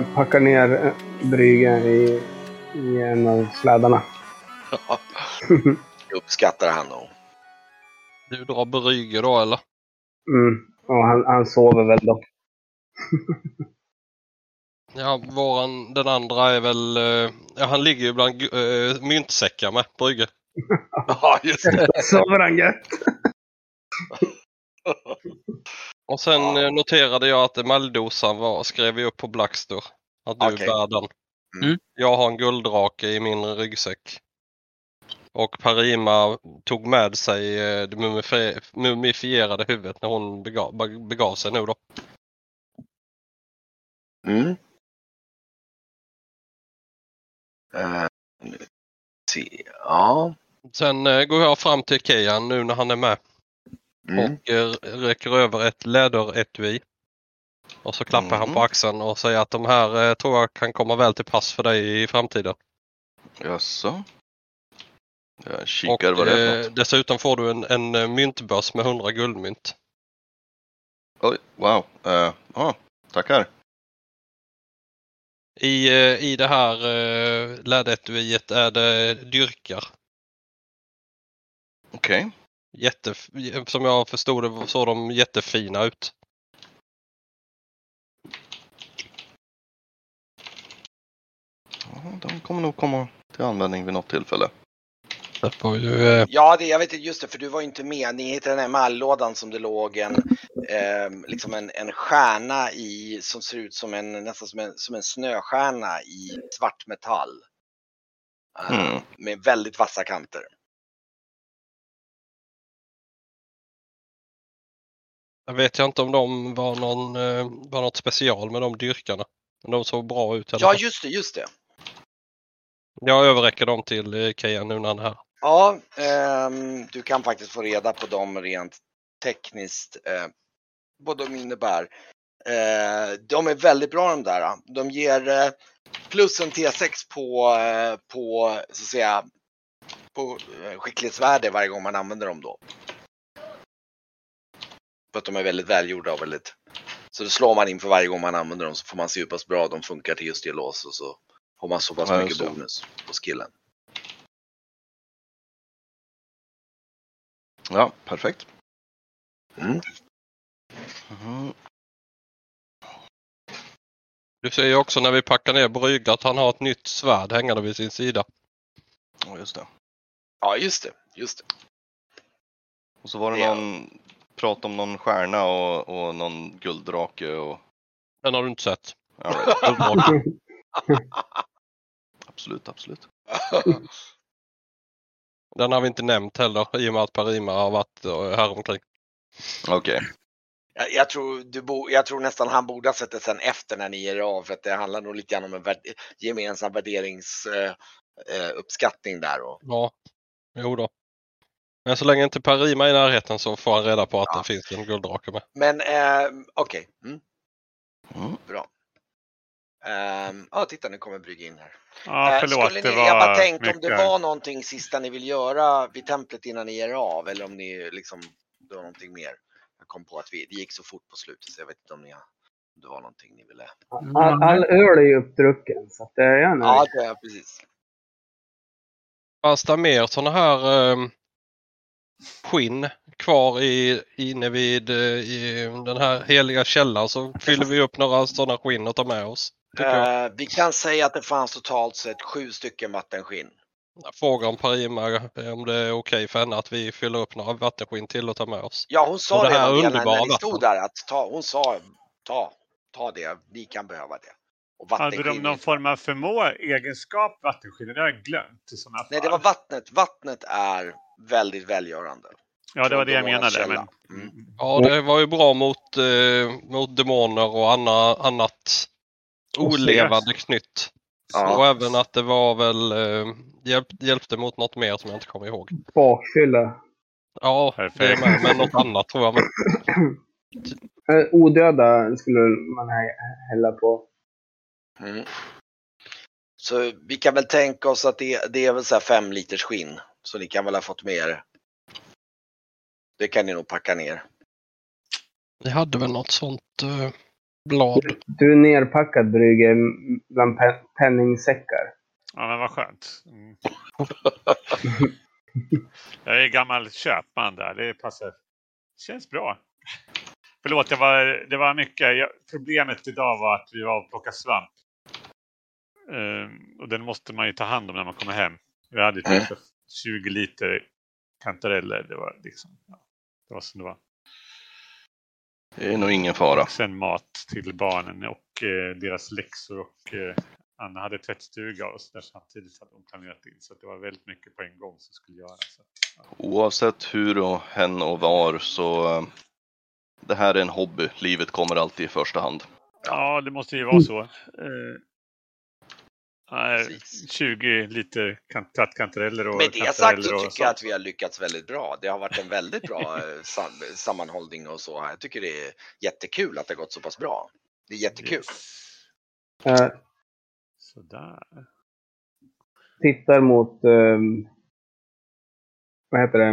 jag packar ner eh, bryggan i, i en av slädarna. Det uppskattar han nog. Du drar Brygge då eller? Mm. Och han, han sover väl då. Ja, våran, den andra är väl, eh, ja han ligger ju bland äh, myntsäckar med, Brygge. Ja, just det. sover han gött? Och sen Ja. eh, noterade jag att emaldosan var, skrev vi upp på Blackstor. Att du Okej. bär den. Mm. Jag har en gulddrake i min ryggsäck. Och Parima tog med sig eh, det mumifi- mumifierade huvudet när hon begav, begav sig nu då. Mm. Uh. Ja. Sen går jag fram till Kejan nu när han är med Mm. och eh, räcker över ett läderetui. Och så klappar han Mm. på axeln och säger att de här eh, tror jag kan komma väl till pass för dig i framtiden. Jaså? Jag Och kikar vad det är för eh, något. dessutom får du en, en myntbörs med 100 guldmynt. Oj, wow. Uh, ja, tackar. I, I det här eh, läderetuiet är det dyrkar. Okej. Jätte, som jag förstod det såg de jättefina ut. Ja, de kommer nog komma till användning vid något tillfälle. Det får ju, eh, Ja, det, jag vet inte, just det, för du var ju inte med. Ni hittade den här malllådan som det låg en, eh, liksom en, en stjärna i som ser ut som en, nästan som en, som en snöstjärna i svart metall. Eh, Mm. Med väldigt vassa kanter. Jag vet jag inte om de var, någon, eh, var något special med de dyrkarna. Men de såg bra ut alla Ja, just det, just det. Jag överräcker dem till eh, Kejan nu när han är här. Ja, ehm, du kan faktiskt få reda på dem rent tekniskt, eh, vad de innebär. Eh, de är väldigt bra de där. De ger eh, plus en T6 på, eh, på så att säga, på eh, skicklighetsvärde varje gång man använder dem då. För att de är väldigt välgjorda och väldigt... Så då slår man in för varje gång man använder dem så får man se hur pass bra de funkar till just det lås och så får man så pass Ja, mycket det. bonus på skillen. Ja, perfekt. Mm. Mhm. Du ser ju också när vi packar ner Brygge att han har ett nytt svärd hängande vid sin sida. Ja, just det. Ja, just det. Just det. Och så var det Ja. någon prat om någon stjärna och, och någon gulddrake och... Den har du inte sett. All right. Absolut, absolut. Den har vi inte nämnt heller i och med att Parima har varit eh, här omkring. Okej. Jag, jag, tror du bo, jag tror nästan han borde ha sett det sen efter när ni ger er av för att det handlar nog lite grann om en värd, gemensam värderingsuppskattning eh, eh, där. Och, Ja, jo då. Men så länge inte Parima är i närheten så får han reda på att Ja. det finns en gulddrake med. men eh, okej, mm, Mm. bra. Ehm, Ja, titta nu kommer Brygge in här. Ja, Eh, förlåt. skulle Det ni, var jag bara tänkte om det var någonting sista ni vill göra vid templet innan ni ger av eller om ni liksom, det var någonting mer. Jag kom på att vi, det gick så fort på slutet så jag vet inte om, ni, om det var någonting ni ville. All, all öl är ju uppdrucken så att det är jag nöjd. Ja, det är precis. Fanns det mer sådana här eh, skinn kvar i, inne vid eh, i den här heliga källan så fyller vi upp några sådana skinn och tar med oss. Eh, vi kan säga att det fanns totalt sett sju stycken vattenskinn. Jag frågar om Parima eh, om det är okej för henne att vi fyller upp några vattenskinn till och tar med oss. Ja, hon sa Och det det här när, underbara när ni stod där att ta, hon sa ta, ta det, ni kan behöva det. Och Hade de någon form av förmå egenskap, vattenskinn? Det har jag glömt i sådana fall. Nej, det var vattnet. Vattnet är väldigt välgörande. Ja, det var det jag menade. Men... Mm. Ja, det var ju bra mot, eh, mot demoner och anna, annat olevande knytt. Ja. Och även att det var väl eh, hjälp, hjälpte mot något mer som jag inte kommer ihåg. Bakfylla. Ja, det Perfekt. med, men något annat tror jag. Men, Eh, Odöda skulle man hä- hälla på. Mm. Så vi kan väl tänka oss att det, det är väl så här fem liters skinn. Så ni kan väl ha fått med er. Det kan ni nog packa ner. Ni hade väl något sånt eh, blad? Du är nerpackad Brygge bland pe- penningsäckar. Ja, men vad skönt. Mm. jag är gammal köpman där. Det passar. Känns bra. Förlåt, det var, det var mycket. Jag, problemet idag var att vi var och plockade svamp. Ehm, och den måste man ju ta hand om när man kommer hem. Vi hade typ så 20 liter kantareller. Det var liksom, ja, det var som det var. Det är nog ingen fara. Och sen mat till barnen och eh, deras läxor. Och eh, Anna hade tvättstuga och så där samtidigt hade hon planerat in. Så det var väldigt mycket på en gång som skulle göras. Ja. Oavsett hur och hen och var så eh, det här är en hobby. Livet kommer alltid i första hand. Ja, det måste ju vara så. Eh, nej, Precis. 20 liter kan- trattkantareller och Med det sagt så tycker jag att vi har lyckats väldigt bra. Det har varit en väldigt bra eh, sam sammanhållning och så. Jag tycker det är jättekul att det har gått så pass bra. Det är jättekul. Yes. Eh, Sådär. tittar mot... ehm, vad heter det?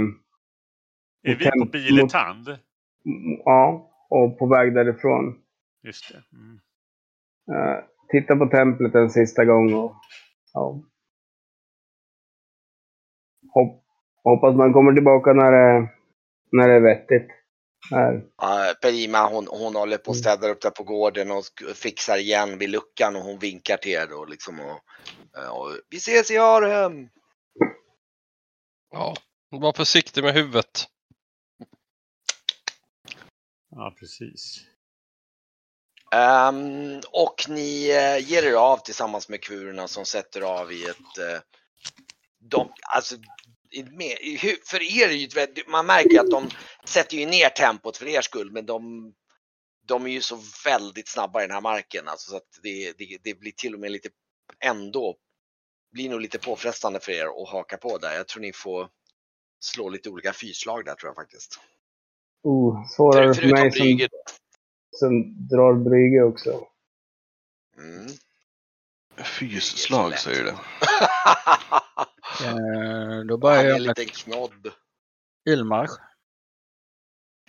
Är vi på Mot- Biletand? Ja, och på väg därifrån. Just det. Mm. Uh, titta på templet en sista gång och... Ja. Hopp, hoppas man kommer tillbaka när det, när det är vettigt. Här. Uh, Perima hon, hon håller på och Mm. städar upp där på gården och fixar igen vid luckan och hon vinkar till er då liksom. Och, eh, och, vi ses i Arhem! Ja, var försiktig med huvudet. Ja, precis. Ehm, och ni eh, ger er av tillsammans med kurerna som sätter av i ett... eh, de, alltså, för er är ju man märker att de sätter ju ner tempot för er skull men de, de är ju så väldigt snabba i den här marken alltså, så att det, det, det blir till och med lite ändå blir nog lite påfrestande för er att haka på där. Jag tror ni får slå lite olika fyslag där tror jag faktiskt. Oh, svårare för Förutom mig som. Som drar Brygge också. Mm. Fysslag säger det. Eh, då börjar en jag med liten knodd. ilmarsch.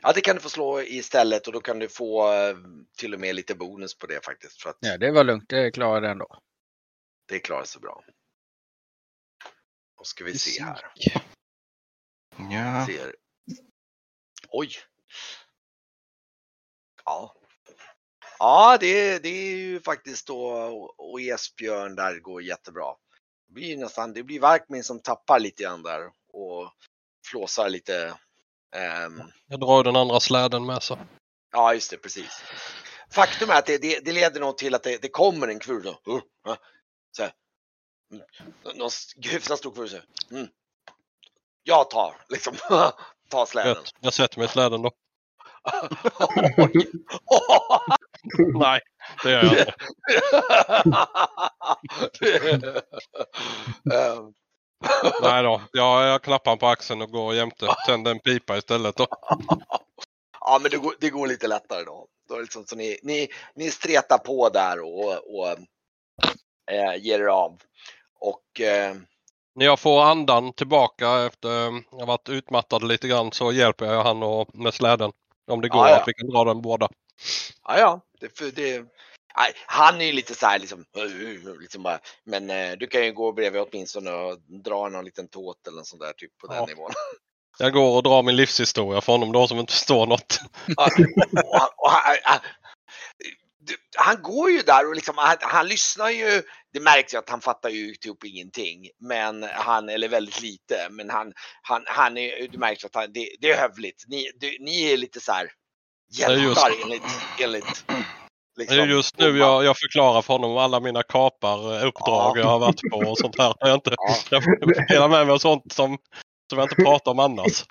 Ja, det kan du få slå istället och då kan du få eh, till och med lite bonus på det faktiskt. För att Ja, det var lugnt. Det klarade jag ändå. det klarar sig bra. Då ska vi se här. Ja, Ser. Oj! Ja. Ja, det, det är ju faktiskt då och Esbjörn där går jättebra. Det blir nästan, det blir Varkmin som tappar lite grann där och flåsar lite. ehm, Jag drar den andra släden med så. Ja, just det, precis. Faktum är att det, det, det leder nog till att det, det kommer en kvur. Så, uh, uh, så här. Mm. Någon hyfsat stor kvur. Så. Mm. Jag tar, liksom. tar släden. Rätt. Jag sätter mig i släden då. Nej, det gör jag inte. Nej då, jag, jag klappar på axeln och går jämte. Tänder en pipa istället då. ja, men det går, det går lite lättare då. då är det liksom, så ni, ni, ni stretar på där och, och äh, ger er av. Och eh, När jag får andan tillbaka efter jag har varit utmattad lite grann så hjälper jag han och, med släden. Om det går Ja, ja. att vi kan dra den båda. Ja, ja. Det, för det, han är ju lite så här liksom, liksom bara, men eh, du kan ju gå bredvid åtminstone och dra någon liten tåt eller något sånt där typ på den Ja. nivån. Jag går och drar min livshistoria för honom då som inte förstår något. Ja, och, han- och, han, han, han går ju där och liksom, han, lyssnar ju. Det märks ju att han fattar ju typ ingenting, men han, eller väldigt lite, men han, han, han är, du märker att han, det, det är hövligt. Ni, du, ni är lite så här hjältar enligt, enligt Det är just nu jag, jag förklarar för honom alla mina kapar, eh, uppdrag Ja. jag har varit på och sånt här. Jag, inte, Ja. jag delar med mig av sånt som, som jag inte pratar om annars.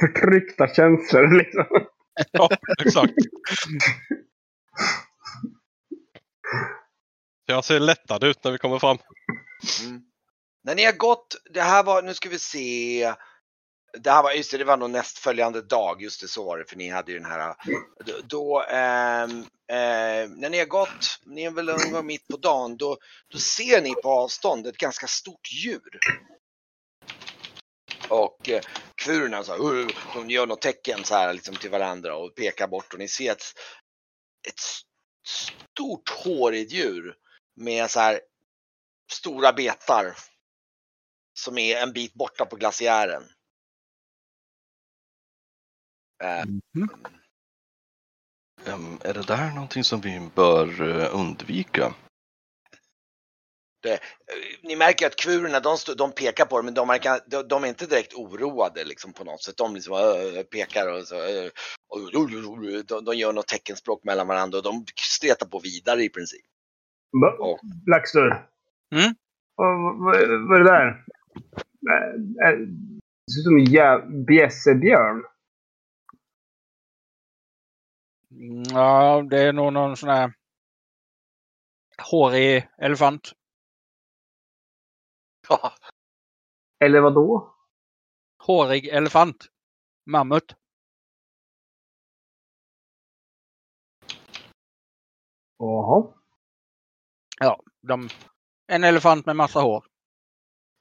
Förtryckta känslor liksom. Ja, exakt. Jag ser lättad ut när vi kommer fram. Mm. När ni har gått, det här var, nu ska vi se. Det här var, just det, det var nog nästföljande dag, just det så var det, för ni hade ju den här. Eh, då, då eh, eh, när ni har gått, ni är väl någon gång mitt på dagen, då, då ser ni på avstånd ett ganska stort djur. Och eh, kfurerna så här, "Uh", de gör något tecken så här liksom till varandra och pekar bort och ni ser ett, ett stort hårigt djur med så här stora betar som är en bit borta på glaciären. Eh, Mhm. Ehm, är det där någonting som vi bör eh, undvika? Eh, Ni märker att kfurerna de, de pekar på det men de, märker, de, de är inte direkt oroade liksom på något sätt. De liksom, äh, pekar och, så, äh, och de, de gör något teckenspråk mellan varandra och de stretar på vidare i princip. Blackstur. Mm? Vad, vad, vad är det där? Äh, äh, Det ser ut som en jä- bjässebjörn. Ja, det är nog någon sån här hårig elefant. ja, Eller vad då? Hårig elefant. Mammut. Jaha. De, en elefant med massa hår.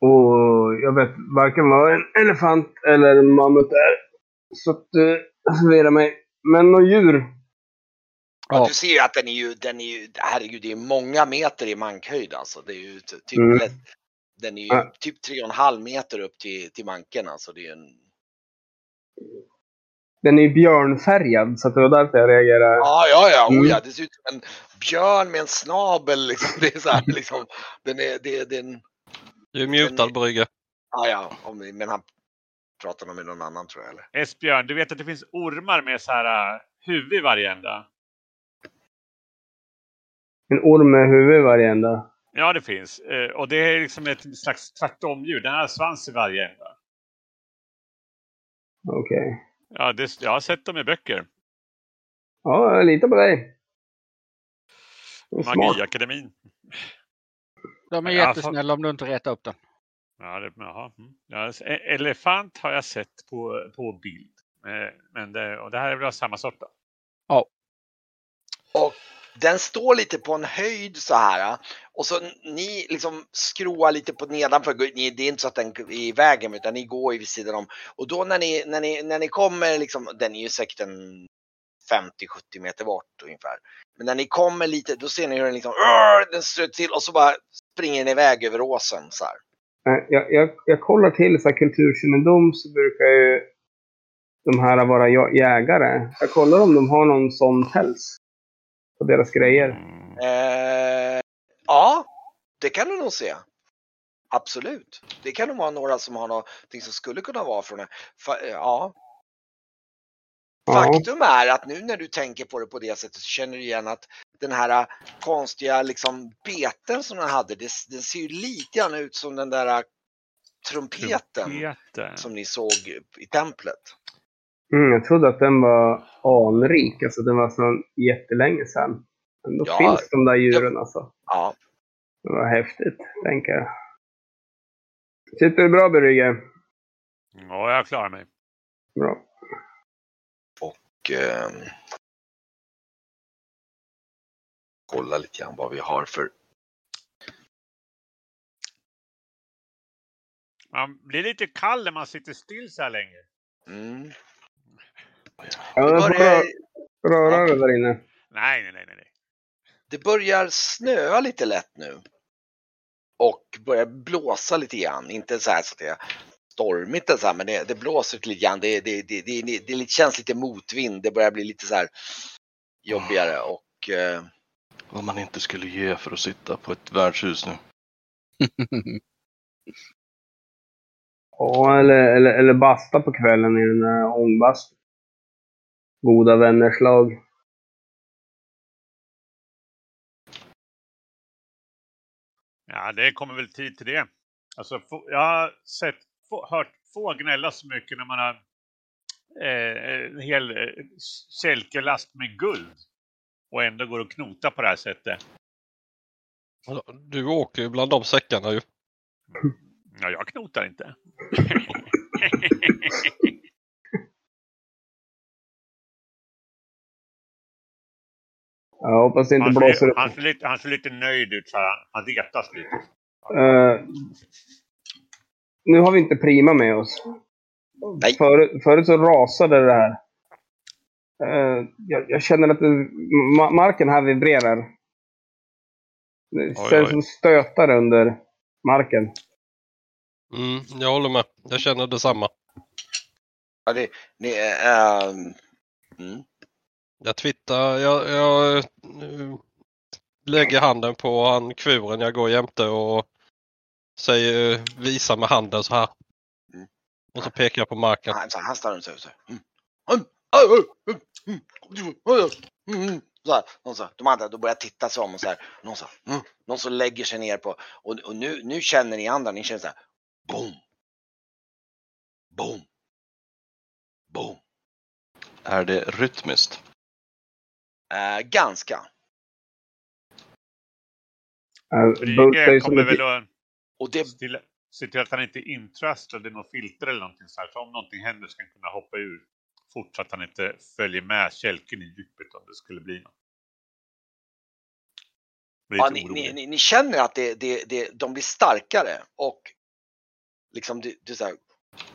Och jag vet varken vad en elefant eller en mammut är. Så att eh, jag förvirrar mig. Men något djur. ja. Ja. du ser ju att den är ju, den är ju, herregud det är många meter i mankhöjd alltså. Det är ju typ, Mm. lätt- den är ju Ja. typ tre och en halv meter upp till, till manken alltså. Det är en, Den är ju björnfärgad så det var därför jag reagerade. ja, ja, ja, Mm. oh, ja, det ser ut som en björn med en snabel liksom. Det är så här liksom, den är, det, är- det är en, Du är mutad Brygge. ja, ja, om, men han pratar nog med någon annan tror jag eller? Esbjörn, du vet att det finns ormar med så här uh, huvud i varje ända? En orm med huvud i varje ända. Ja, det finns. Eh, Och det är liksom ett slags tvärtomdjur. Den har svans i varje ända. Okej. Ja, det, jag har sett dem i böcker. Ja, jag litar på dig. Magiakademin. De är Ja, jättesnälla om du inte retar upp den. Ja, det, jaha. mm. Ja, e- elefant har jag sett på, på bild. Eh, Men det, och det här är väl samma sort då? Den står lite på en höjd så här och så ni liksom skroar lite på nedanför. Ni- Det är inte så att den är i vägen utan ni går ju vid sidan om. Och då när ni, när ni, när ni kommer liksom, den är ju säkert en 50-70 meter bort ungefär. Men när ni kommer lite då ser ni hur den liksom, den ströt till och så bara springer den iväg över åsen så här. Jag, jag, jag kollar till så här kulturkännedom så brukar ju de här vara jägare. Jag kollar om de har någon sån päls på deras grejer. Eh, ja, det kan du nog se. Absolut. Det kan nog vara några som har någonting som skulle kunna vara från det. Ja. Faktum är att nu när du tänker på det på det sättet så känner du igen att den här äh, konstiga liksom beten som den hade, det, den ser ju lite grann ut som den där äh, trumpeten Trumpeten. som ni såg i templet. Mm, jag trodde att den var anrik. Alltså den var från jättelänge sedan. Men då Ja. finns de där djuren alltså. Ja, Det var häftigt, tänker jag. Sitter du bra Brygge? Ja, jag klarar mig. Bra. Ehm, kolla lite grann vad vi har för Man blir lite kall när man sitter still så här länge. mm. Ja, Det börjar, rö- röra dig där inne. Nej, nej, nej, nej, det börjar snöa lite lätt nu. Och börjar blåsa lite grann. Inte så här så att det stormigt eller så här, men det, det blåser lite grann. Det, det, det, det, det, det känns lite motvind. Det börjar bli lite så här jobbigare och eh, Vad man inte skulle ge för att sitta på ett värdshus nu. Ja, eller, eller, eller basta på kvällen i den där ångbastun. Goda vänners lag. Ja, det kommer väl tid till det. Alltså, jag har sett, få, hört få gnälla så mycket när man har eh, en hel eh, kälkelast med guld och ändå går och knotar på det här sättet. Du åker ju bland de säckarna ju. Ja, jag knotar inte. Jag hoppas det inte Han blåser ser, upp. han, ser lite, han ser lite nöjd ut, så här. han retas lite. Eh, nu har vi inte Prima med oss. Nej. Förut, förut så rasade det här. Eh, jag, jag känner att det, ma marken här vibrerar. Det känns som stötar under marken. Mm, jag håller med. Jag känner detsamma. Ja, det, det, är, ehm, mm. Jag twittrar, jag, jag eh, lägger handen på han kvuren jag går jämte och säger, visar med handen så här. Mm. Och så pekar jag på marken. han, så här, han stannar och säger så här. Så någon så här, de andra då börjar titta sig om och så här. Någon, så här, mm. någon som lägger sig ner på och, och nu, nu känner ni andra, ni känner så här. Boom. Boom. Boom. Är det rytmiskt? Eh, ganska. Uh, Bult är Brygge kommer väl att Och det, se till, se till att han inte är intrastad i något filter eller någonting så här. Så om någonting händer ska han kunna hoppa ur fort så att han inte följer med kälken i djupet om det skulle bli något. Ja, ni, ni, ni, ni känner att det, det, det, de blir starkare och liksom det, det är så här.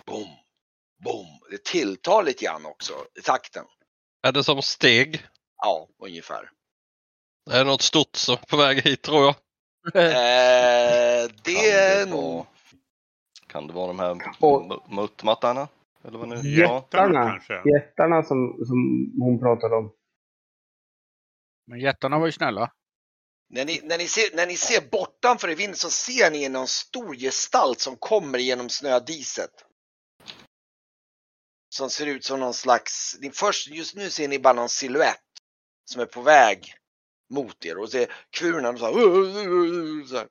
Boom. Boom. Det tilltar lite grann också i takten. Är det som steg? Ja, ungefär. Är det något stort som är på väg hit tror jag? Eh, det Kan är det nog... vara- Kan det vara de här Och- mu- muttmattarna? Eller vad nu? Jättarna. Jättarna kanske. jättarna som, som hon pratade om. Men jättarna var ju snälla. När ni, när, ni ser, när ni ser bortanför i vinden så ser ni någon stor gestalt som kommer genom snödiset. Som ser ut som någon slags, ni först, just nu ser ni bara någon siluett som är på väg mot er och ser kvuren så här, så här.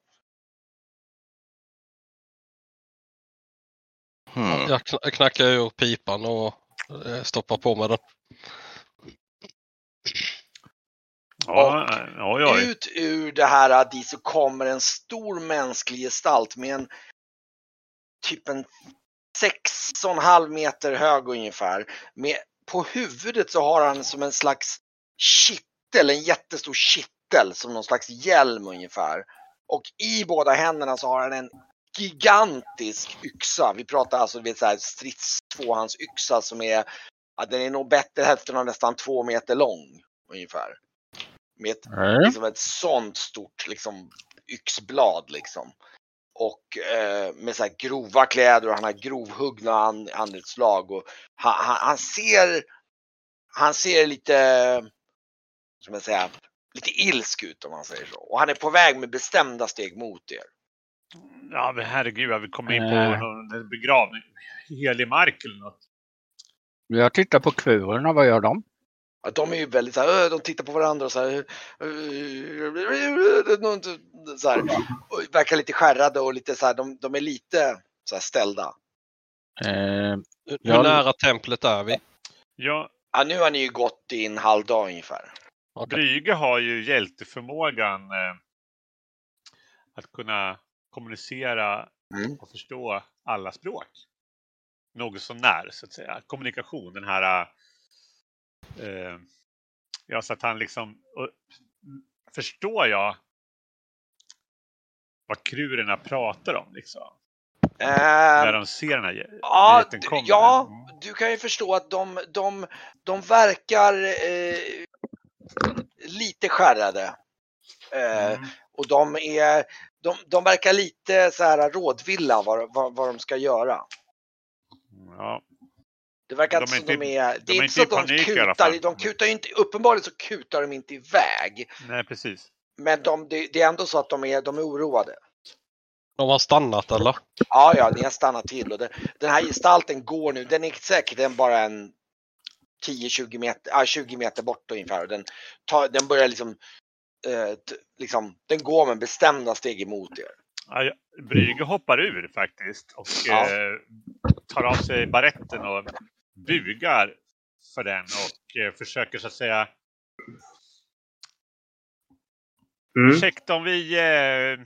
Hmm. Jag kn- knackar ur pipan och eh, stoppar på med den. Ja, oj, oj. Ut ur det här dit så kommer en stor mänsklig gestalt med en typ en sex och en halv meter hög ungefär. Med, på huvudet så har han som en slags kittel, en jättestor kittel som någon slags hjälm ungefär. Och i båda händerna så har han en gigantisk yxa. Vi pratar alltså vid så här stridstvåhandsyxa som är, ja, den är nog bättre hälften av nästan två meter lång ungefär. Med ett liksom ett sånt stort liksom, yxblad liksom. Och eh, med så här grova kläder och han har grovhuggna an, andelslag. Och han, han, han ser han ser lite, som jag säga, lite ilsk ut om man säger så. Och han är på väg med bestämda steg mot er. Ja, men herregud, vill komma in på Eh. någon begravning. Helig mark eller något. Jag tittar på kvurerna, vad gör de? Ja, de är ju väldigt så här, de tittar på varandra och så här, så här och verkar lite skärrade och lite så här, de, de är lite så här ställda. Eh, Hur nära templet är vi? Ja, Ja, nu har ni ju gått i en halv dag ungefär. Okej. Brygge har ju hjälteförmågan eh, att kunna kommunicera Mm. och förstå alla språk. Något så när, så att säga. Kommunikation, den här... Eh, ja, så att han liksom... Och, förstår jag vad krurerna pratar om liksom? När Eh, de ser den här ja, komma? ja, Mm. du kan ju förstå att de, de, de verkar eh, lite skärrade. Eh, Mm. och de är, de, de verkar lite så här rådvilla vad, vad, vad de ska göra. Ja, Det verkar De inte är som de är, det de är inte så att de kutar, de kutar ju inte, uppenbarligen så kutar de inte iväg. nej precis. Men de, det, det är ändå så att de är, de är oroade. De har stannat eller? Ja, ja, ni har stannat till och den, den här gestalten går nu, den är säkert den bara en 10-20 meter, 20 meter bort ungefär. Och den, tar, den börjar liksom, eh, liksom, den går med bestämda steg emot er. Ja, Brygge hoppar ur faktiskt och Ja. eh, tar av sig baretten och bugar för den och eh, försöker så att säga Mm. Ursäkta om vi eh,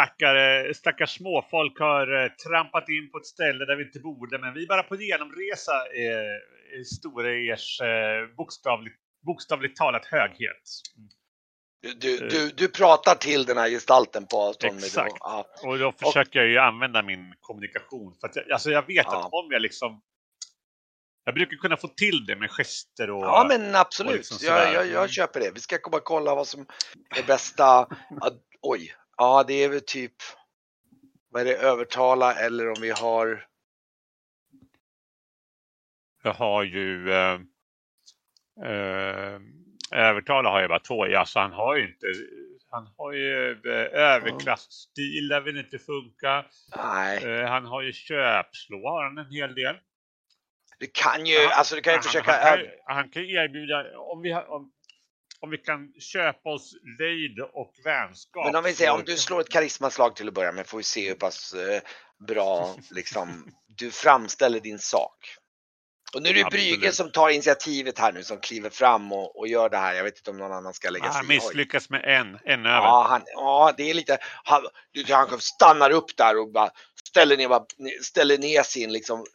stackare, stackars småfolk har eh, trampat in på ett ställe där vi inte borde, men vi är bara på genomresa eh, i stora ers eh, bokstavligt, bokstavligt talat höghet. Du, du, du, du pratar till den här gestalten på avstånd. Exakt. Ja. Och då försöker jag ju använda min kommunikation. För att jag, alltså jag vet Ja. att om jag liksom... Jag brukar kunna få till det med gester och... Ja men och absolut, liksom jag, jag, jag Mm. köper det. Vi ska komma och kolla vad som är bästa. Oj, ja det är väl typ, vad är det, övertala eller om vi har, Jag har ju... Eh, eh, övertala har jag bara två i. Alltså han har ju inte... Han har ju eh, överklassstil, där vill inte funka. nej, Eh, han har ju köpslå, har han en hel del. du kan ju, Ja, alltså du kan ju han, försöka, Han han kan ju erbjuda, om vi, har, om, om vi kan köpa oss lejd och vänskap. men om vi säger, om du slår ett karismaslag till att börja med får vi se hur pass eh, bra liksom du framställer din sak. Och nu är det Absolut. Brygge som tar initiativet här nu, som kliver fram och, och gör det här. Jag vet inte om någon annan ska lägga sig Han misslyckas med en, en över. Ja, han, ja, det är lite, han, han stannar upp där och bara ställer ner, bara, ställer ner sin liksom,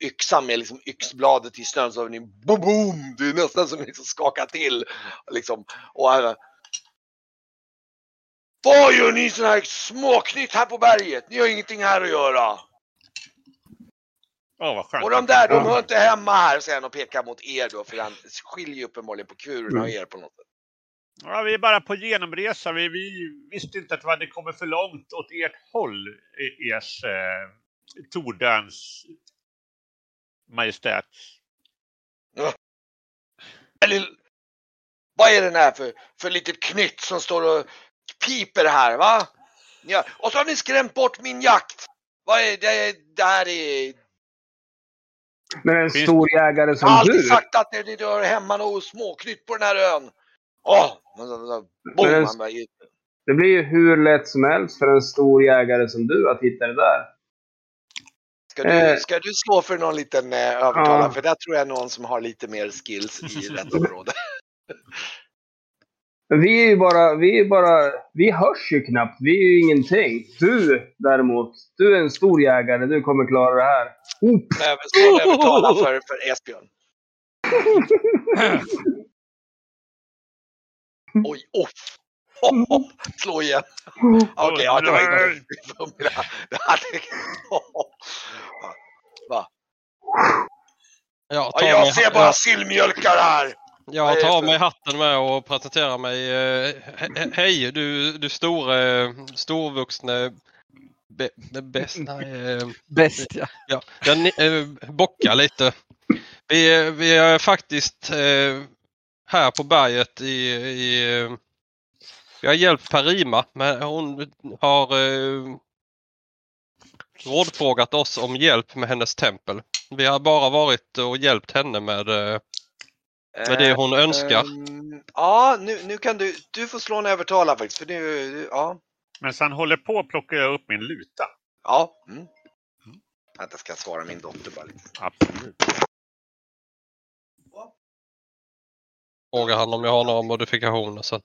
yxa med liksom, yxbladet i snön så har ni boom, boom, det är nästan som liksom skakar till. Liksom. Och han, Vad gör ni sådana här småknytt här på berget? Ni har ingenting här att göra. Åh, vad skönt. Och de där, de hör inte hemma här, säger han och pekar mot er då, för han skiljer ju uppenbarligen på kurerna och er på något sätt. Ja, vi är bara på genomresa. Vi, vi visste inte att vi hade kommit för långt åt ert håll, ers eh, Tordöns majestät. Eller, vad är den här för, för litet knytt som står och piper här va? Ja. Och så har ni skrämt bort min jakt. Vad är det? Det här är... Men en Finns- stor jägare Jag som har alltid du. sagt att ni ni hör hemma något småknytt på den här ön. Åh! Boom! Men en- han bara, Det blir ju hur lätt som helst för en stor jägare som du att hitta det där. Ska du, Eh. ska du slå för någon liten eh, övertalare? Ja. För där tror jag någon som har lite mer skills i rätt område. Vi är ju bara, vi är bara, vi hörs ju knappt. Vi är ju ingenting. Du däremot, du är en stor jägare. Du kommer klara det här. Över- Slå en övertala för, för Esbjörn. Oj, off! Slå igen. Okej, ja, det var inte. Det hade... Jag Ja, jag mig, ser bara sillmjölkar här! Jag tar för- mig hatten med och presenterar mig. eh, he- he- Hej, du, du store, storvuxne be, be, bäst. Eh, Bäst ja. Ja, jag ni- eh, bockar lite. Vi, är- vi är faktiskt eh, här på berget i... i eh, vi har hjälpt Parima, men hon har eh, rådfrågat oss om hjälp med hennes tempel. Vi har bara varit och hjälpt henne med, eh, med det hon önskar. Ehm, ja, nu, nu kan du, du får slå en övertala faktiskt. För nu, ja. Men sen håller på plockar jag upp min luta. Ja. Mm. Vänta, ska jag svara min dotter bara lite. Absolut. Frågar han om jag har några modifikationer sen.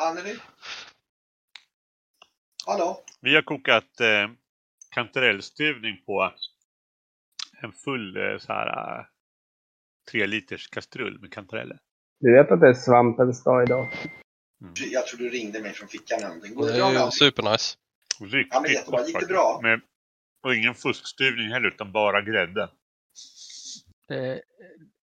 Anneli? Hallå? Vi har kokat eh, kantarellstuvning på en full eh, så här eh, tre liters kastrull med kantareller. du vet att det är svampens dag idag. Mm. Jag tror du ringde mig från fickan. Går Det bra med supernice. Riktigt Ja, men jättebra. Gick det bra? Med, och ingen fuskstuvning heller utan bara grädde.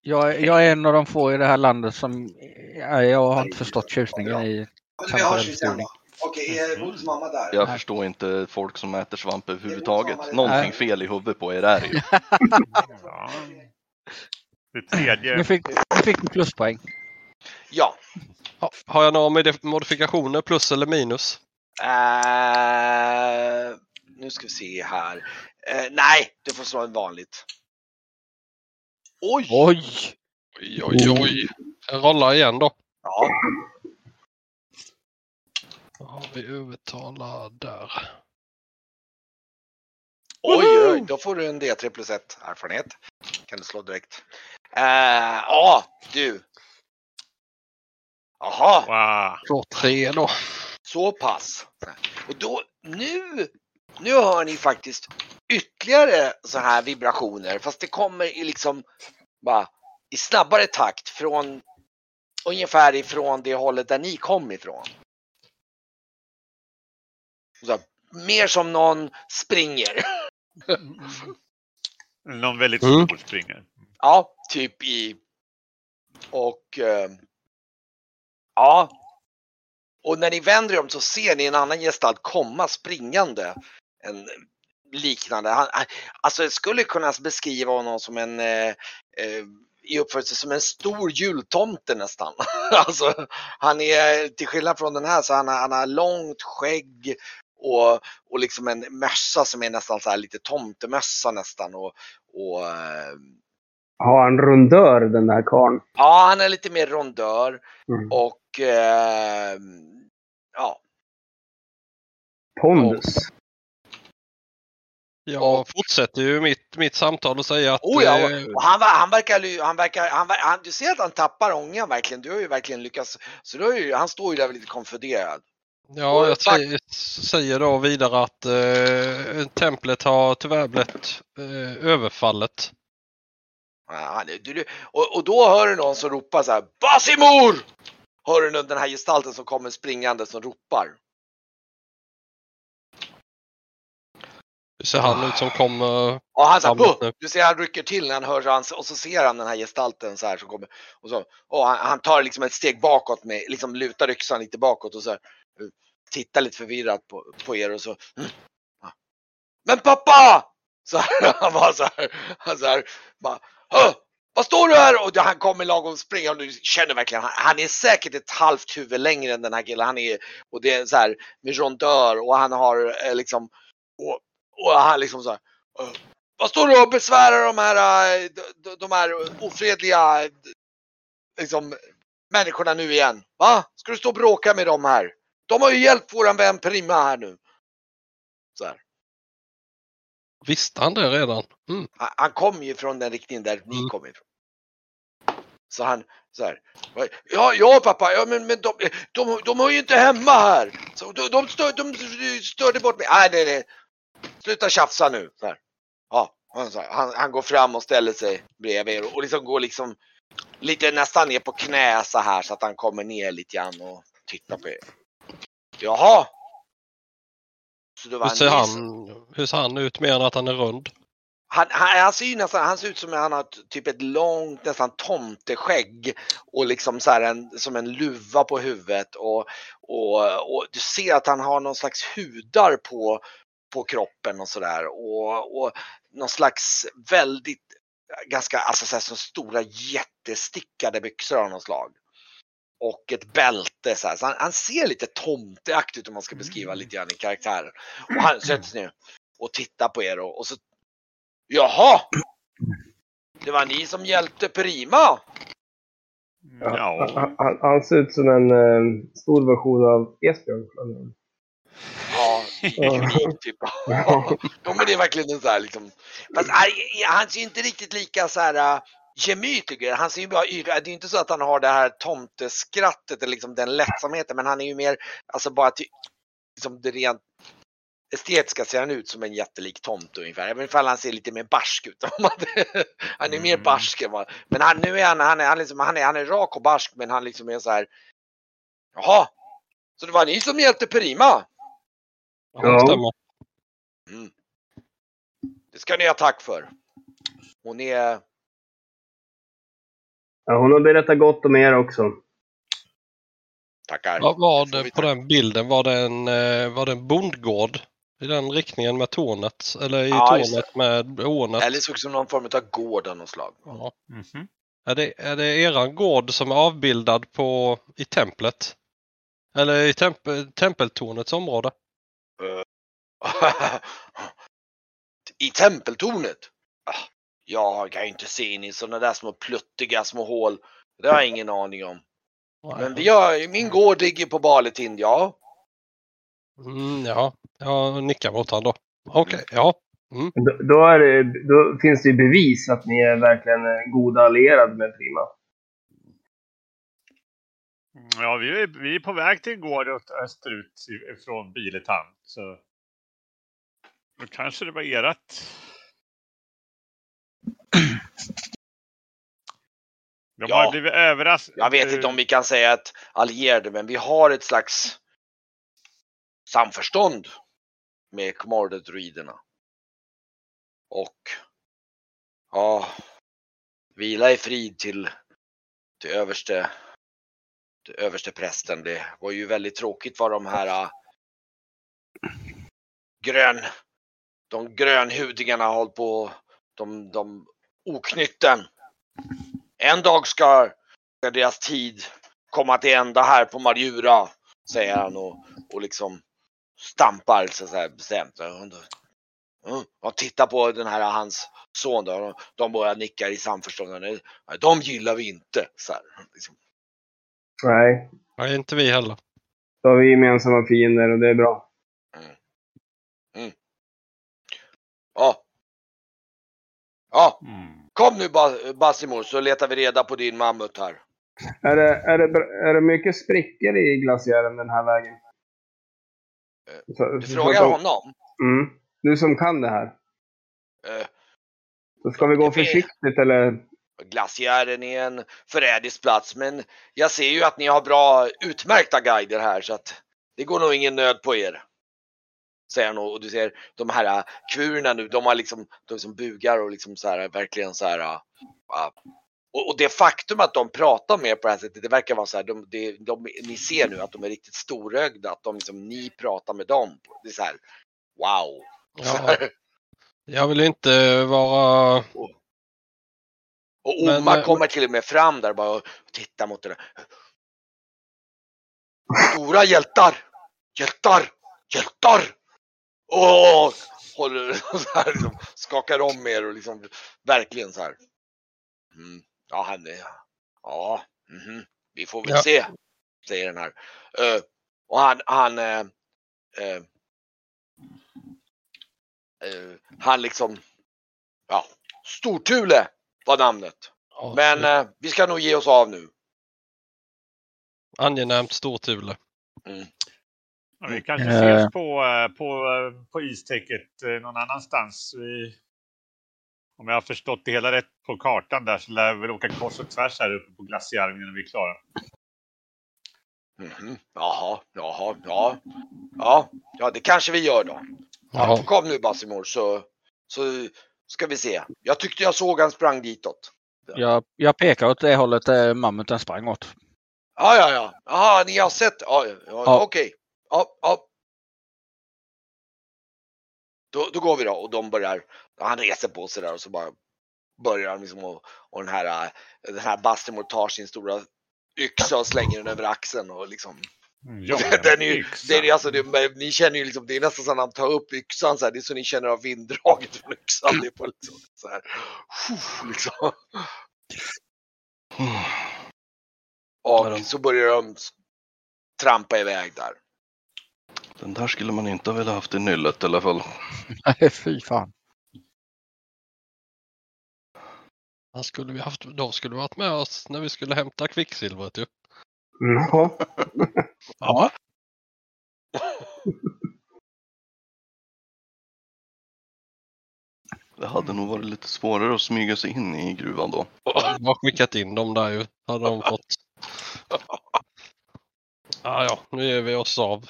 Jag, är- jag är en av de få i det här landet som... Ja, jag har inte förstått tjusningen i... Vi hörs ju sen då. Okej, är Bodils mamma där? Jag Nej. förstår inte folk som äter svamp överhuvudtaget. Någonting Nej. fel i huvudet på er är det ju. Ja. Det tredje. Nu fick, nu fick du pluspoäng. Ja. Ha, har jag några modif- modifikationer, plus eller minus? Eh, nu ska vi se här. Eh, nej, du får slå en vanligt. Oj! Oj! Oj, oj, oj. Jag rollar igen då. Ja, har vi övertalar där. oj, oj, då får du en D3 plus 1 erfarenhet. Kan du slå direkt. Eh, Ja, du. Jaha, Wow. Slå tre då. så pass. Och då, nu, nu hör ni faktiskt ytterligare så här vibrationer. Fast det kommer i liksom bara i snabbare takt från ungefär ifrån det hållet där ni kom ifrån. Så här, mer som någon springer. Någon väldigt Mm. stor springer. Ja, typ i... Och... Eh, ja. Och när ni vänder er om så ser ni en annan gestalt komma springande. En liknande. Han, han- alltså jag skulle kunna beskriva honom som en... Eh, eh, i uppförelse som en stor jultomte nästan. alltså, han är, till skillnad från den här, så han, har- han har långt skägg och, och liksom en mössa som är nästan så här lite tomtemössa nästan. Och, och eh, Har han rundör den där karln? Ja, han är lite mer rondör Mm. och eh, ja, Pondus. Jag fortsätter ju mitt, mitt samtal och säger att... oh ja, eh, och han, ver- han verkar, han verkar, han, han, du ser att han tappar ångan verkligen. Du har ju verkligen lyckats, så du har ju, han står ju där lite konfunderad. Ja, jag säger, säger då vidare att eh, templet har tyvärr blivit eh, överfallet. Ja, han, du, och, och då hör du någon som ropar så här, Basimor! Hör du den här gestalten som kommer springande som ropar. Hur ser han ut som kommer... Och han så här, du ser han rycker till när han hör hans, och så ser han den här gestalten så här som kommer. Och, så, och han, han tar liksom ett steg bakåt med, liksom lutar yxan lite bakåt och så här, tittar lite förvirrat på, på er och så. Mm, Men pappa! Så här, han var så här, han så här, bara, vad står du här? Och han kommer lagom springa och du känner verkligen, han, han är säkert ett halvt huvud längre än den här killen. Han är, och det är så här med rondör och han har eh, liksom, och, och han liksom så här, vad står du och besvärar de här, eh, de, de- här ofredliga eh, liksom, människorna nu igen? Va? Ska du stå och bråka med dem här? De har ju hjälpt våran vän Prima här nu. Så här. Visste han det redan? Mm. Han, han kom ju från den riktningen där ni Mm. kom ifrån. Så han så här. Ja, ja pappa, ja, men, men de, de, de hör ju inte hemma här. Så de, de, stör, de störde bort mig. Nej, nej, nej. Sluta tjafsa nu. Så här. Ja, han, han går fram och ställer sig bredvid er och liksom går liksom lite nästan ner på knä så här så att han kommer ner lite grann och tittar på er. Jaha. Så var Hur ser, han, som- hur ser han ut mer än att han är rund? han, han, han ser ju nästan, han ser ut som att han har typ ett långt nästan tomteskägg och liksom så en, som en luva på huvudet och, och, och du ser att han har någon slags hudar på, på kroppen och sådär och, och någon slags väldigt ganska, alltså så här, så stora jättestickade byxor av något slag. Och ett bälte så här. Så han, han ser lite tomteaktig ut om man ska beskriva lite grann i karaktären. Och han sätter sig ner och tittar på er och, och så Jaha! Det var ni som hjälpte Prima? Ja. Han, han, han ser ut som en eh, stor version av Esbjörn. Ja, unik typ. Ja, men det är verkligen en så här liksom. Fast aj, han ser ju inte riktigt lika så här gemytlig ut. Han ser ju bara yr- Det är ju inte så att han har det här tomteskrattet eller liksom den lättsamheten, men han är ju mer, alltså bara till, liksom det rent estetiska ser han ut som en jättelik tomte ungefär. Även ifall han ser lite mer barsk ut. Han är mer Mm. barsk än vad, men han, nu är han, han är, han, liksom, han, är, han är rak och barsk, men han liksom är så här. Jaha, så det var ni som hjälpte Prima? Ja, stämmer. Mm. Det ska ni ha tack för. Hon är... Ja, hon har berättat gott om er också. Tackar. Vad var det på den bilden? Var det en, eh, var det en bondgård? I den riktningen med tornet? Eller i Ja, tornet med ånet? Eller såg som någon form av gård av något slag. Ja. Mhm. Är, det, är det eran gård som är avbildad på, i templet? Eller i temp, tempeltornets område? I tempeltornet? Jag kan ju inte se in i sådana där små pluttiga små hål. Det har jag ingen aning om. Men vi har, min gård ligger på Baletind, ja. Mm, ja, jag nickar mot honom då. Okej, ja. Då, då, är det, då finns det bevis att ni är verkligen eh, goda allierade med Prima. Ja, vi är, vi är på väg till en gård österut i- från Biletan. Så då kanske det var erat. De Ja. har blivit överraskade. Jag vet inte om vi kan säga att allierade, men vi har ett slags samförstånd med Comordet-druiderna. Och ja, vila i frid till, till överste, till överste prästen. Det var ju väldigt tråkigt vad de här äh, grön, de grönhudingarna har hållit på, de, de oknytten. En dag ska deras tid komma till ända här på Marjura, säger han och, och liksom stampar så här bestämt. Mm, Och tittar på den här hans son då, de- bara nickar i samförstånd. De gillar vi inte. Så här, liksom. Nej, Nej, inte vi heller. då har vi gemensamma fiender och det är bra. Ja. Ja, Mm. Kom nu Ba- Basimor så letar vi reda på din mammut här. Är det, är, det, är det mycket sprickor i glaciären den här vägen? Eh, Du frågar honom. Mm. Du som kan det här. Eh, Så ska vi gå försiktigt eller? Glaciären är en förrädisk plats men jag ser ju att ni har bra utmärkta guider här så att det går nog ingen nöd på er. Säger han och du ser de här äh, kvurerna nu, de har liksom, de som bugar och liksom så här verkligen så här. äh, äh, och, och det faktum att de pratar med på det här sättet, det verkar vara så här, de, de, de, ni ser nu att de är riktigt storögda, att de liksom, ni pratar med dem. Det är så här, wow. Så Ja, jag vill inte vara... Och Oma eh, kommer till och med fram där bara och tittar mot där. Stora hjältar! Hjältar! Hjältar! Åh! Håller så här, liksom, skakar om er och liksom verkligen så här. Mm. Ja, han är... Ja, mhm. vi får väl Ja. se, säger den här. Eh, och han, han... eh, eh, han liksom... Ja, Stortule var namnet. Ja, Men vi ska nog ge oss av nu. Angenämt stortule. Ja, vi kanske Eh. ses på, eh, på, eh, på istäcket någon annanstans. Vi, om jag har förstått det hela rätt på kartan där så lär vi väl åka kors och tvärs här uppe på glaciären innan vi är klara. Mhm. Jaha, jaha, ja. Ja, ja, det kanske vi gör då. Ja, kom nu Basimor så, så ska vi se. Jag tyckte jag såg han sprang ditåt. Jag, jag pekar åt det hållet där mammuten sprang åt. Ja, ja, ja. Jaha, ni har sett? Ja, ja, ja. Ja. okej. Ja, ja. Då, då går vi då och de börjar, han reser på sig där och så bara börjar han liksom och, och den här, äh, den här Basimor tar sin stora yxa och slänger den över axeln och liksom Ja, den är ju, yxan. det är, alltså, det, ni känner ju liksom, det är nästan så att han tar upp yxan så här, det är så ni känner av vinddraget från yxan. Det är på liksom så här, liksom. Och så börjar de trampa iväg där. Den där skulle man inte ha velat haft i nyllet i alla fall. Nej, fy fan. Han skulle vi haft, de skulle varit med oss när vi skulle hämta kvicksilvret ju. Jaha. Ja. Det hade nog varit lite svårare att smyga sig in i gruvan då. Vi har skickat in dem där ju. Hade de fått. Ja, ja, nu ger vi oss av.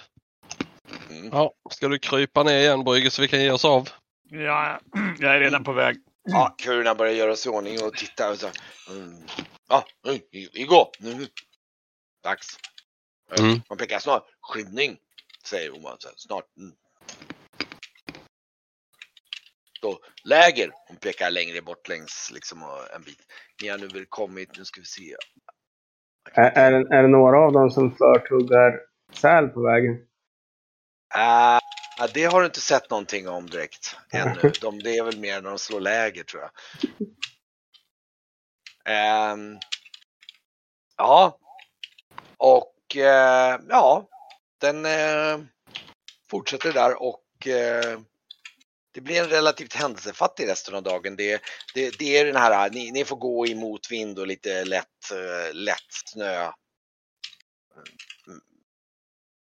Mm. Ja, ska du krypa ner igen Brygge så vi kan ge oss av? Ja, jag är redan på väg. Ja, kurerna börjar göra sig i ordning och titta och så. Mm. Ja, mm, vi, vi går. Nu. Dags. Eh, Mm. Man pekar snart. Skymning, säger Oma. Så här, Snart. Mm. Då, läger. Hon pekar längre bort längs liksom en bit. Ni har nu väl kommit, nu ska vi se. Är, är, det, är det några av dem som förtuggar säl på vägen? Ja, det har du inte sett någonting om direkt ännu. De, det är väl mer när de slår läger tror jag. Ehm, ja, och eh, ja, den eh, fortsätter där och eh, det blir en relativt händelsefattig resten av dagen. Det, det, det är den här, ni, ni får gå i motvind och lite lätt, lätt snö.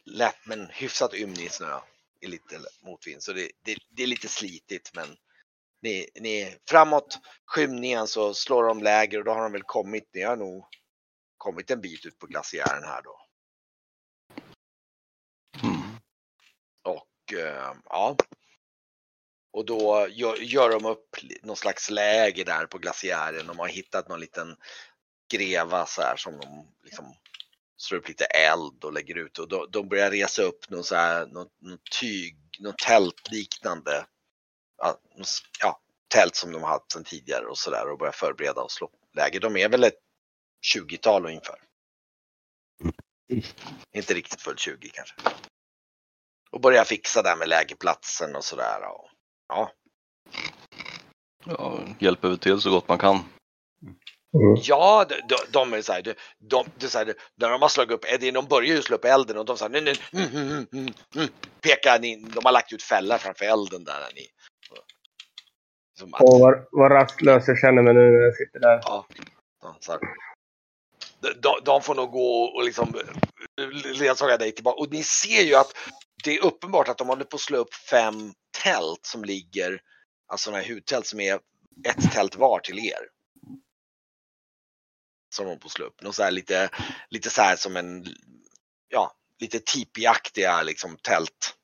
Lätt men hyfsat ymnig snö i lite motvind. Så det, det, det är lite slitigt men ni, ni, framåt skymningen så slår de läger och då har de väl kommit, ni har nog kommit en bit ut på glaciären här då. Mm. Och eh, ja. Och då gör, gör de upp någon slags läger där på glaciären. De har hittat någon liten greva så här som de liksom slår upp lite eld och lägger ut och då, de börjar resa upp någon så här, något, något tyg, något tältliknande. Ja, tält som de har haft sedan tidigare och så där och börjar förbereda och slå läger. De är väl ett 20-tal ungefär. Inte riktigt fullt 20 kanske. Och börjar fixa där med lägerplatsen och sådär. och- Ja, Ja, hjälper väl till så gott man kan. Mm. Ja, de, de, de är så här, de, de, är så här, när de har slagit upp, eh, de börjar ju slå upp elden och de säger nej, nej, mm, mm, mm, pekar ni, de har lagt ut fällor framför elden där. Ni, som att, Och vad, vad rastlös jag känner mig nu när jag sitter där. ja, så här. De, de, de får nog gå och liksom ledsaga dig tillbaka. Och ni ser ju att det är uppenbart att de håller på att slå upp fem tält som ligger, alltså sådana här hudtält som är ett tält var till er. Som de att slå upp. Något så här lite, lite så här som en, ja, lite tipiaktiga liksom tält.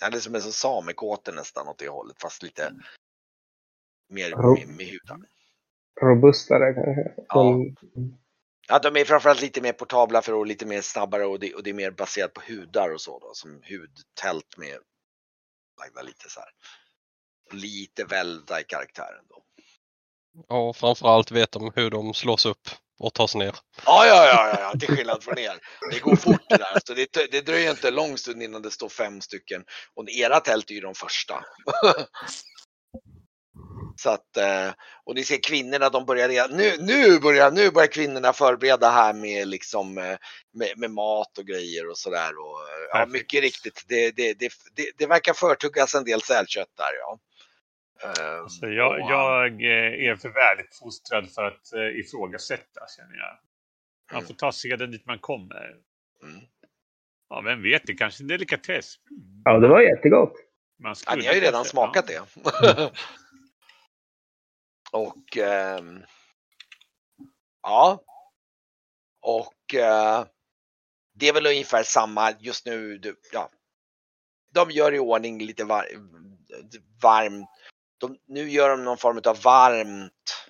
Ja, det är som en samekåte nästan åt det hållet fast lite mer Ro- med, med hudar. Robustare kanske. Ja. Ja, de är framförallt lite mer portabla för att lite mer snabbare och det, och det är mer baserat på hudar och så då, som hudtält med lagda lite så här. Lite välda i karaktären då. Och framförallt vet de hur de slås upp och tas ner. Ja, ja, ja, ja, till skillnad från er. Det går fort det där, så det, det dröjer inte lång stund innan det står fem stycken. Och era tält är ju de första. Så att, eh, och ni ser kvinnorna, de börjar redan, nu, nu börjar, nu börjar kvinnorna förbereda här med liksom eh, med, med mat och grejer och sådär. Eh, ja, mycket riktigt, det, det, det, det, det verkar förtuggas en del sälkött där ja. Eh, Alltså, jag, och, jag eh, är för väligt fostrad för att eh, ifrågasätta, känner jag. Man Mm. får ta seden dit man kommer. mm. Ja, vem vet, det kanske är en delikatess. Mm. ja, det var jättegott. Man Ja, skulle ni har ju redan kanske- smakat ja. det. och ehm, ja. Och eh, det är väl ungefär samma just nu. du- Ja. De gör i ordning lite var, varmt. De, nu gör de någon form av varmt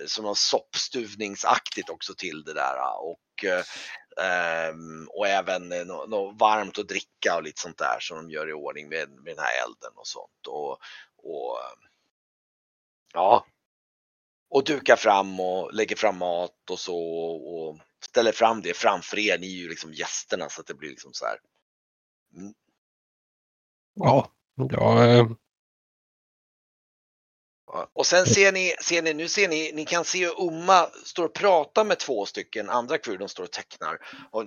eh, som någon soppstuvningsaktigt också till det där ah, och eh, ehm, och även eh, nå- något varmt att dricka och lite sånt där som de gör i ordning med, med den här elden och sånt och, och eh, ja och dukar fram och lägger fram mat och så och ställer fram det framför er. Ni är ju liksom gästerna så att det blir liksom så här. Mm. Ja, ja jag Ja, och sen ser ni, ser ni, nu ser ni, ni kan se hur Umma står och pratar med två stycken andra crew, de står och tecknar. Och,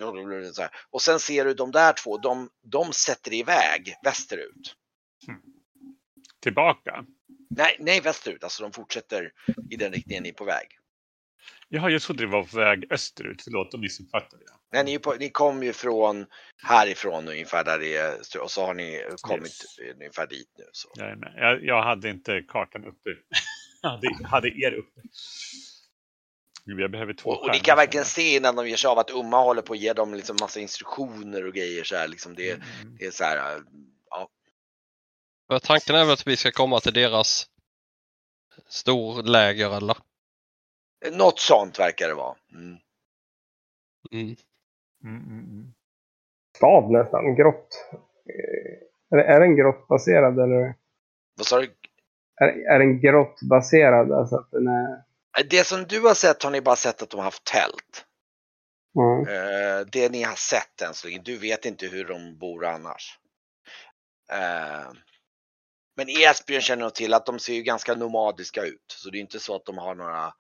och sen ser du de där två, de, de sätter iväg västerut. Tillbaka. Nej, nej västerut, alltså de fortsätter i den riktningen ni är på väg. Jaha, jag trodde det var på väg österut. Förlåt, då missuppfattade jag. Nej, ni, på, ni kom ju från härifrån ungefär där det är och så har ni kommit ungefär dit nu. Så. Jag. Jag, jag hade inte kartan uppe. Jag hade, hade er uppe. Jag behöver två Och, och ni kan verkligen se innan de ger sig av att Umma håller på att ge dem liksom massa instruktioner och grejer så här. Liksom det. Mm. det är så här, ja, för tanken är väl att vi ska komma till deras storläger eller? Något sånt verkar det vara. Mm. Mm. Mm, mm, mm. Stad nästan. Grott. Är, är den grottbaserad eller? Vad sa du? Är, är den grottbaserad? Alltså att den är... Det som du har sett har ni bara sett att de har haft tält. Ja. Eh, det ni har sett än så länge. Du vet inte hur de bor annars. Eh, men Esbjörn känner nog till att de ser ju ganska nomadiska ut. Så det är inte så att de har några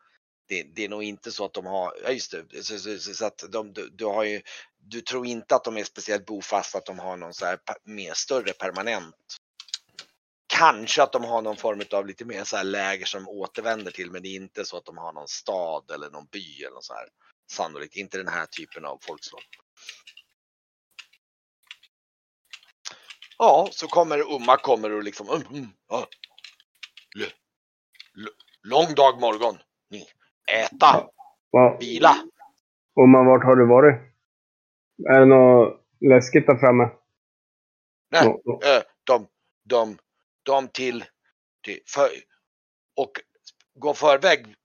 det, det är nog inte så att de har, ja just det, så, så, så, så att de, du, du har ju, du tror inte att de är speciellt bofasta, att de har någon så här mer större permanent. Kanske att de har någon form av lite mer så här läger som återvänder till, men det är inte så att de har någon stad eller någon by eller något så här. Sannolikt inte den här typen av folkslag. Ja, så kommer Umma kommer och liksom, um, mm, ja. Lång dag morgon. Ni, äta, Va, vila. Oma, vart har du varit? Är det något läskigt där framme? Nej, nå- eh, de, de, de till, till för, och gå förväg,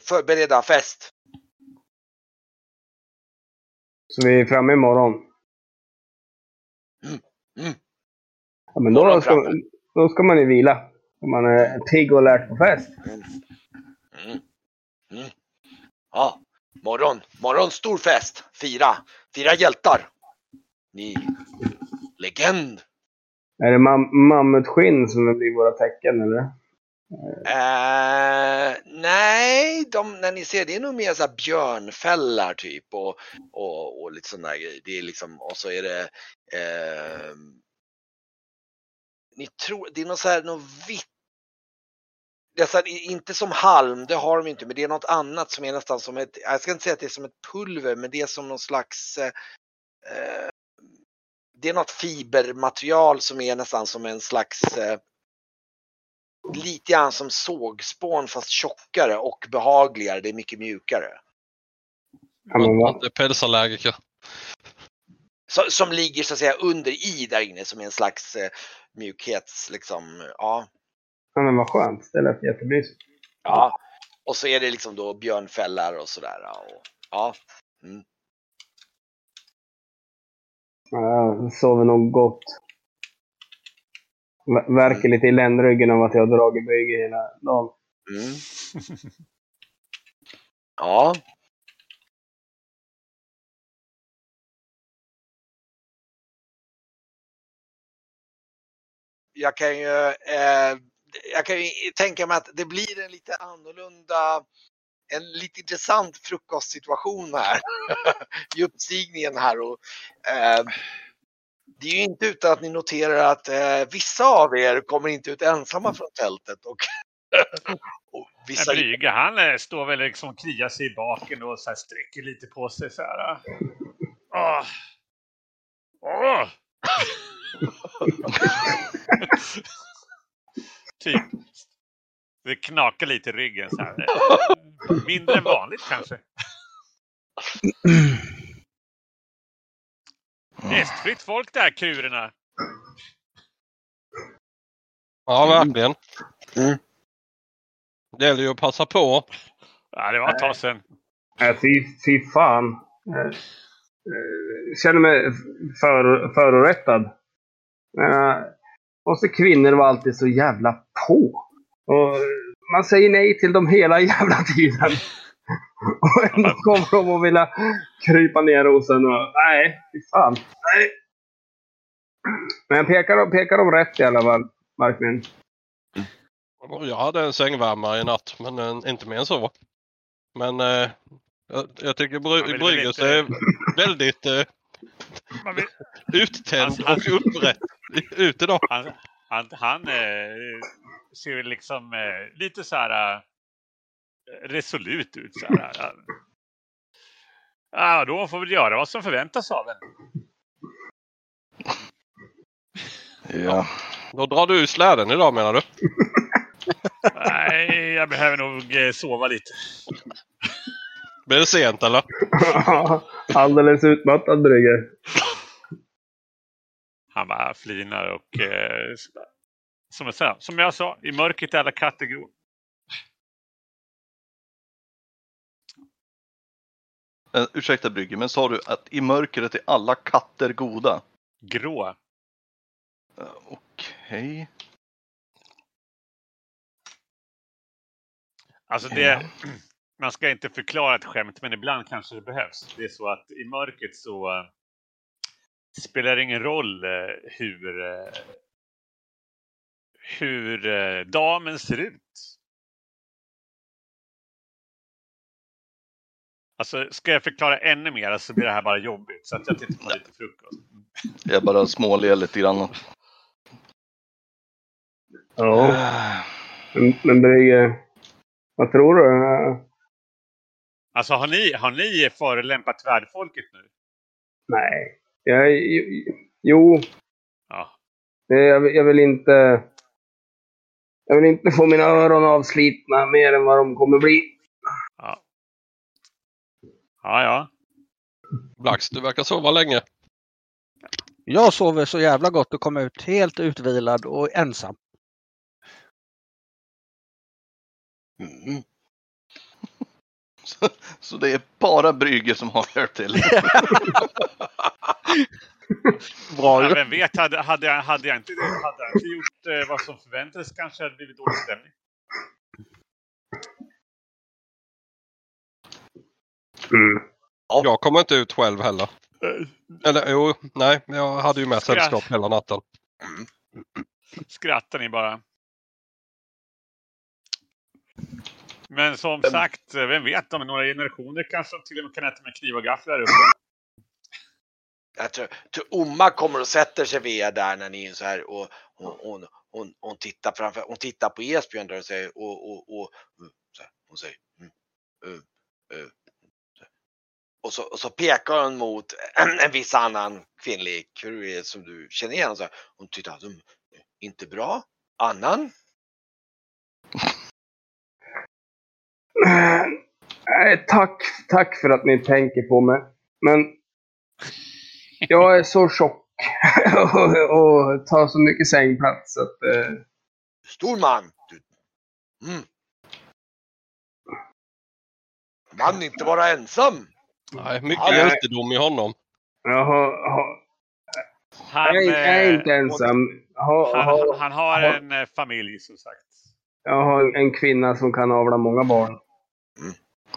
förbereda fest. Så vi är framme imorgon? Mm. Ja, men då Morgon ska, man- då ska man ju vila. Om man är pigg och lärt på fest. Mm. Mm. Ja, morgon, morgon stor fest. Fira, fira hjältar. Ni, legend. Är det mam mammutskinn som blir våra tecken eller? Eh, nej, de, när ni ser det är nog mer så björnfällar typ och, och, och lite sådana grejer. Det är liksom, och så är det eh, ni tror, det är något så här, något vitt. Det är så här, inte som halm, det har de inte, men det är något annat som är nästan som ett, jag ska inte säga att det är som ett pulver, men det är som någon slags eh, eh, det är något fibermaterial som är nästan som en slags eh, lite grann som sågspån fast tjockare och behagligare. Det är mycket mjukare. Vad? Inte pälsallergiker. Som ligger så att säga under i där inne som är en slags eh, mjukhets liksom. Ja, Ja, men vad skönt. Det lät jättemysigt. ja. Och så är det liksom då björnfällar och sådär. ja, Och, ja. Mm. Ja, jag sover nog gott. Värker lite i ländryggen av att jag har dragit böj hela dagen. Mm. Ja. Jag kan ju, eh, jag kan ju tänka mig att det blir en lite annorlunda, en lite intressant frukostsituation här i uppstigningen här. Och, eh, det är ju inte utan att ni noterar att eh, vissa av er kommer inte ut ensamma från tältet och, och vissa Brygge, han eh, står väl liksom kliar sig i baken och så här sträcker lite på sig så här. Åh! Åh! Typ. Det knakar lite i ryggen så här. Mindre än vanligt kanske. Hästfritt folk där, kurerna. Ja, verkligen. Mm. Det gäller ju att passa på. Ja, det var ett tag sedan. Äh, fy, fy fan. Eh, eh, känner mig för, förorättad. Uh, måste kvinnor vara alltid så jävla på? Och man säger nej till dem hela jävla tiden. Och ändå kommer de att vilja krypa ner rosen och nej, fy fan. Nej. Men jag pekar, pekar dem rätt i alla fall, Markmin. Jag hade en sängvärmare i natt, men eh, inte mer än så. Men eh, jag, jag tycker vill Bry- är väldigt eh, vill, uttänd Han- och upprätt ut idag. han han, han eh, ser liksom eh, lite så här eh, resolut ut. Så här. Ja, Ja, då får väl göra vad som förväntas av en. Ja. Då drar du ur släden idag menar du? Nej, jag behöver nog eh, sova lite. Blir det sent eller? Alldeles utmattad Brygger. Han bara flinar och eh, som, jag sa, som jag sa, i mörkret är alla katter grå. Eh, ursäkta Brygge, men sa du att i mörkret är alla katter goda? Grå. Eh, Okej. Alltså det, man ska inte förklara ett skämt, men ibland kanske det behövs. Det är så att i mörkret så eh, spelar det ingen roll eh, hur, eh, hur eh, damen ser ut. Alltså, ska jag förklara ännu mer så blir det här bara jobbigt. Så att jag tittar på lite frukost. Jag bara småler lite grann. Ja. Men, men Brygger, vad tror du? Alltså, har ni, har ni förolämpat värdfolket nu? Nej. Jag, jo, Ja. jag, jag vill inte... Jag vill inte få mina öron avslitna mer än vad de kommer bli. Ja. Ja, ja. Blax, du verkar sova länge. Jag sover så jävla gott och kom ut helt utvilad och ensam. Mm. Så, så det är bara Brygge som har hjälpt till. Bra ja vem vet, hade, hade, jag, hade, jag inte, hade jag inte gjort eh, vad som förväntades kanske hade det blivit dålig stämning. Mm. Jag kommer inte ut själv heller. Eh, Eller jo, nej, jag hade ju med sällskap hela natten. Skrattar ni bara. Men som sagt, eh, vem vet, om några generationer kanske till och med kan äta med kniv och gaffel där uppe. Jag tror, tror Oma kommer och sätter sig vid er där när ni är så här och hon, hon, hon, hon tittar framför, hon tittar på Esbjörn där och säger och, och, och så här, hon säger mm, så här. och, så, och så pekar hon mot en, en viss annan kvinnlig kurir som du känner igen. Så här, hon tittar, mm, inte bra, annan? Nej, tack, tack för att ni tänker på mig. Men jag är så tjock och, och tar så mycket sängplats att... Eh, Stor man! Mm. Man inte vara ensam! Nej, mycket Ja, hjältedom i honom. jag, har, har, Han, jag, är, jag är eh, inte ensam. Har, han, har, han har har- en eh, familj som sagt. jag har en kvinna som kan avla många barn. Mm.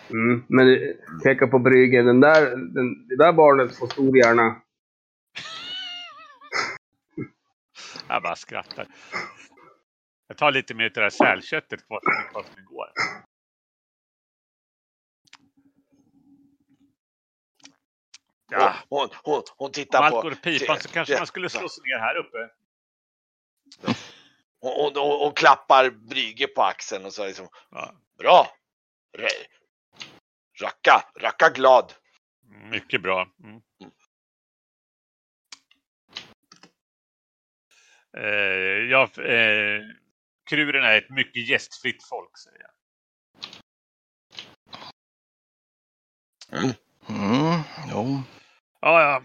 Mm, men det- peka på bryggen. Den där, den, det där barnet får stor hjärna. Jag bara skrattar. Jag tar lite mer av det där sälköttet kvar som kvar från igår. Ja, Hon, hon, hon om tittar allt på... går åt pipan så kanske man skulle slå sig ner här uppe. Hon, hon, hon, klappar Brygge på axeln och så liksom Ja, Bra! Racka, racka glad. mycket bra. Mm. Eh, ja, eh, Kruren är ett mycket gästfritt folk, säger jag. Mm, jo. Ja, ja.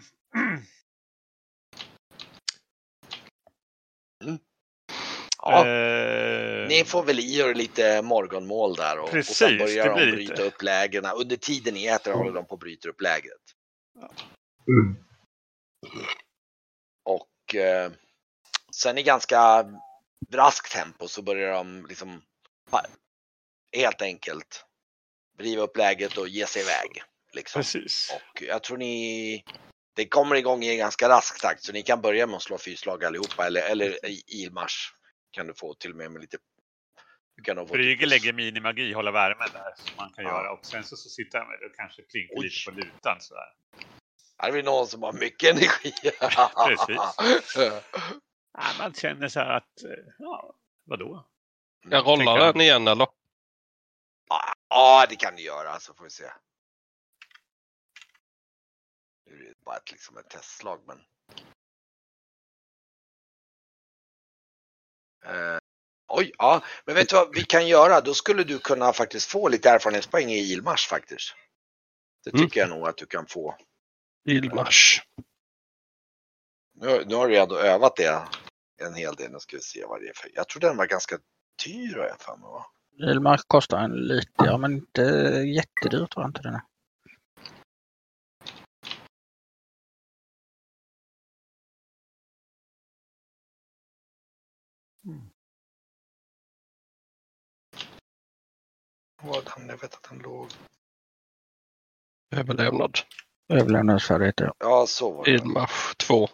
Ja, Eh, ni får väl i er lite morgonmål där och, och Precis, sen börjar de bryta lite. upp lägren. Under tiden ni äter håller de på att bryta upp lägret. Mm. Och eh, sen i ganska raskt tempo så börjar de liksom helt enkelt riva upp läget och ge sig iväg. Liksom. Precis. Och jag tror ni det kommer igång i ganska rask takt så ni kan börja med att slå fyrslag allihopa eller, eller i ilmarsch kan du få till och med med lite Brygge lägger minimagi, hålla värmen där, som man kan Ja. göra. Och sen så, så sitter han och kanske plinkar Oj. lite på lutan sådär. Här är vi någon som har mycket energi. Precis. Ja, man känner så här att, eh, ja, vadå? Jag rollar Tänker den igen eller? Ja, det kan du göra så får vi se. Nu är det bara ett, liksom ett testslag men. Eh, oj, ja, men vet du vad vi kan göra? Då skulle du kunna faktiskt få lite erfarenhetspoäng i ilmarsch faktiskt. Det Mm. tycker jag nog att du kan få. Ilmarsch. Nu, nu har du ändå övat det en hel del. Nu ska vi se vad det är för. Jag tror den var ganska dyr har jag för mig va? Ilmark kostar en lite, ja men inte jättedyrt tror jag inte den är. Vad han, jag vet att han låg. Överlevnad. Överlevnadsfärdighet, ja. Ja, så var det. Ilmarsch 2.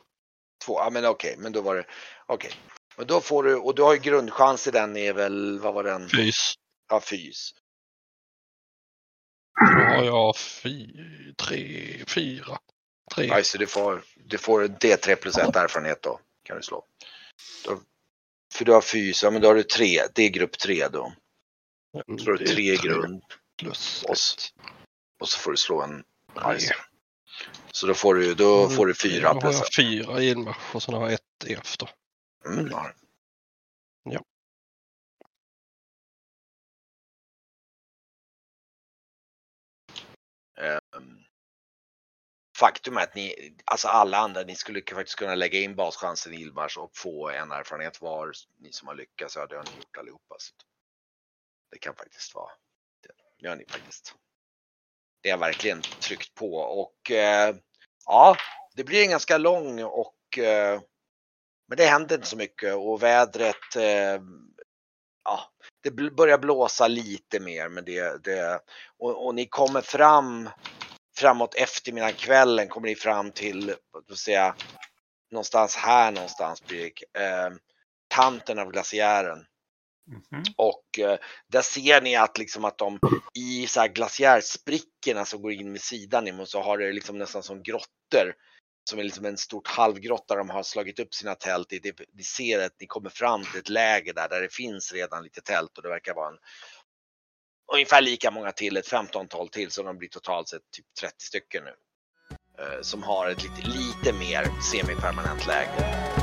Två, ja men okej, men då var det, okej. Men då får du, och du har ju grundchans i den är väl, vad var den? Fys. Ja, fys. Då har jag fy, tre, fyra. Tre. Ja, så du får, du får D3 plus 1 erfarenhet då, kan du slå. Då, för du har fys, ja men då har du tre, det är grupp 3 då. Så har du är tre grund Plus och, och så får du slå en Nej. Så då får du, då mm. får du fyra. Då har jag fyra i en match och sen har jag ett efter. Mm, ja. Ehm, faktum är att ni, alltså alla andra, ni skulle faktiskt kunna lägga in baschansen i Ilmars och få en erfarenhet var. Ni som har lyckats, ja det har ni gjort allihopa. Så det kan faktiskt vara, det gör ni faktiskt. Det har verkligen tryckt på. Och eh, ja, det blir en ganska lång och eh, men det händer inte så mycket. Och vädret, eh, ja, det börjar blåsa lite mer men det, det och, och ni kommer fram framåt eftermiddagen, kvällen kommer ni fram till, vad ska säga, någonstans här någonstans blir det, eh, kanten av glaciären. Mhm. Och eh, där ser ni att liksom att de i så här glaciärsprickorna som går in med sidan emot så har det liksom nästan som grottor. Som är liksom en stort halvgrotta de har slagit upp sina tält i. Det- Ni ser att ni kommer fram till ett läger där, där det finns redan lite tält och det verkar vara en ungefär lika många till, ett 15-tal till så de blir totalt sett typ 30 stycken nu. Eh, som har ett lite, lite mer semipermanent läger.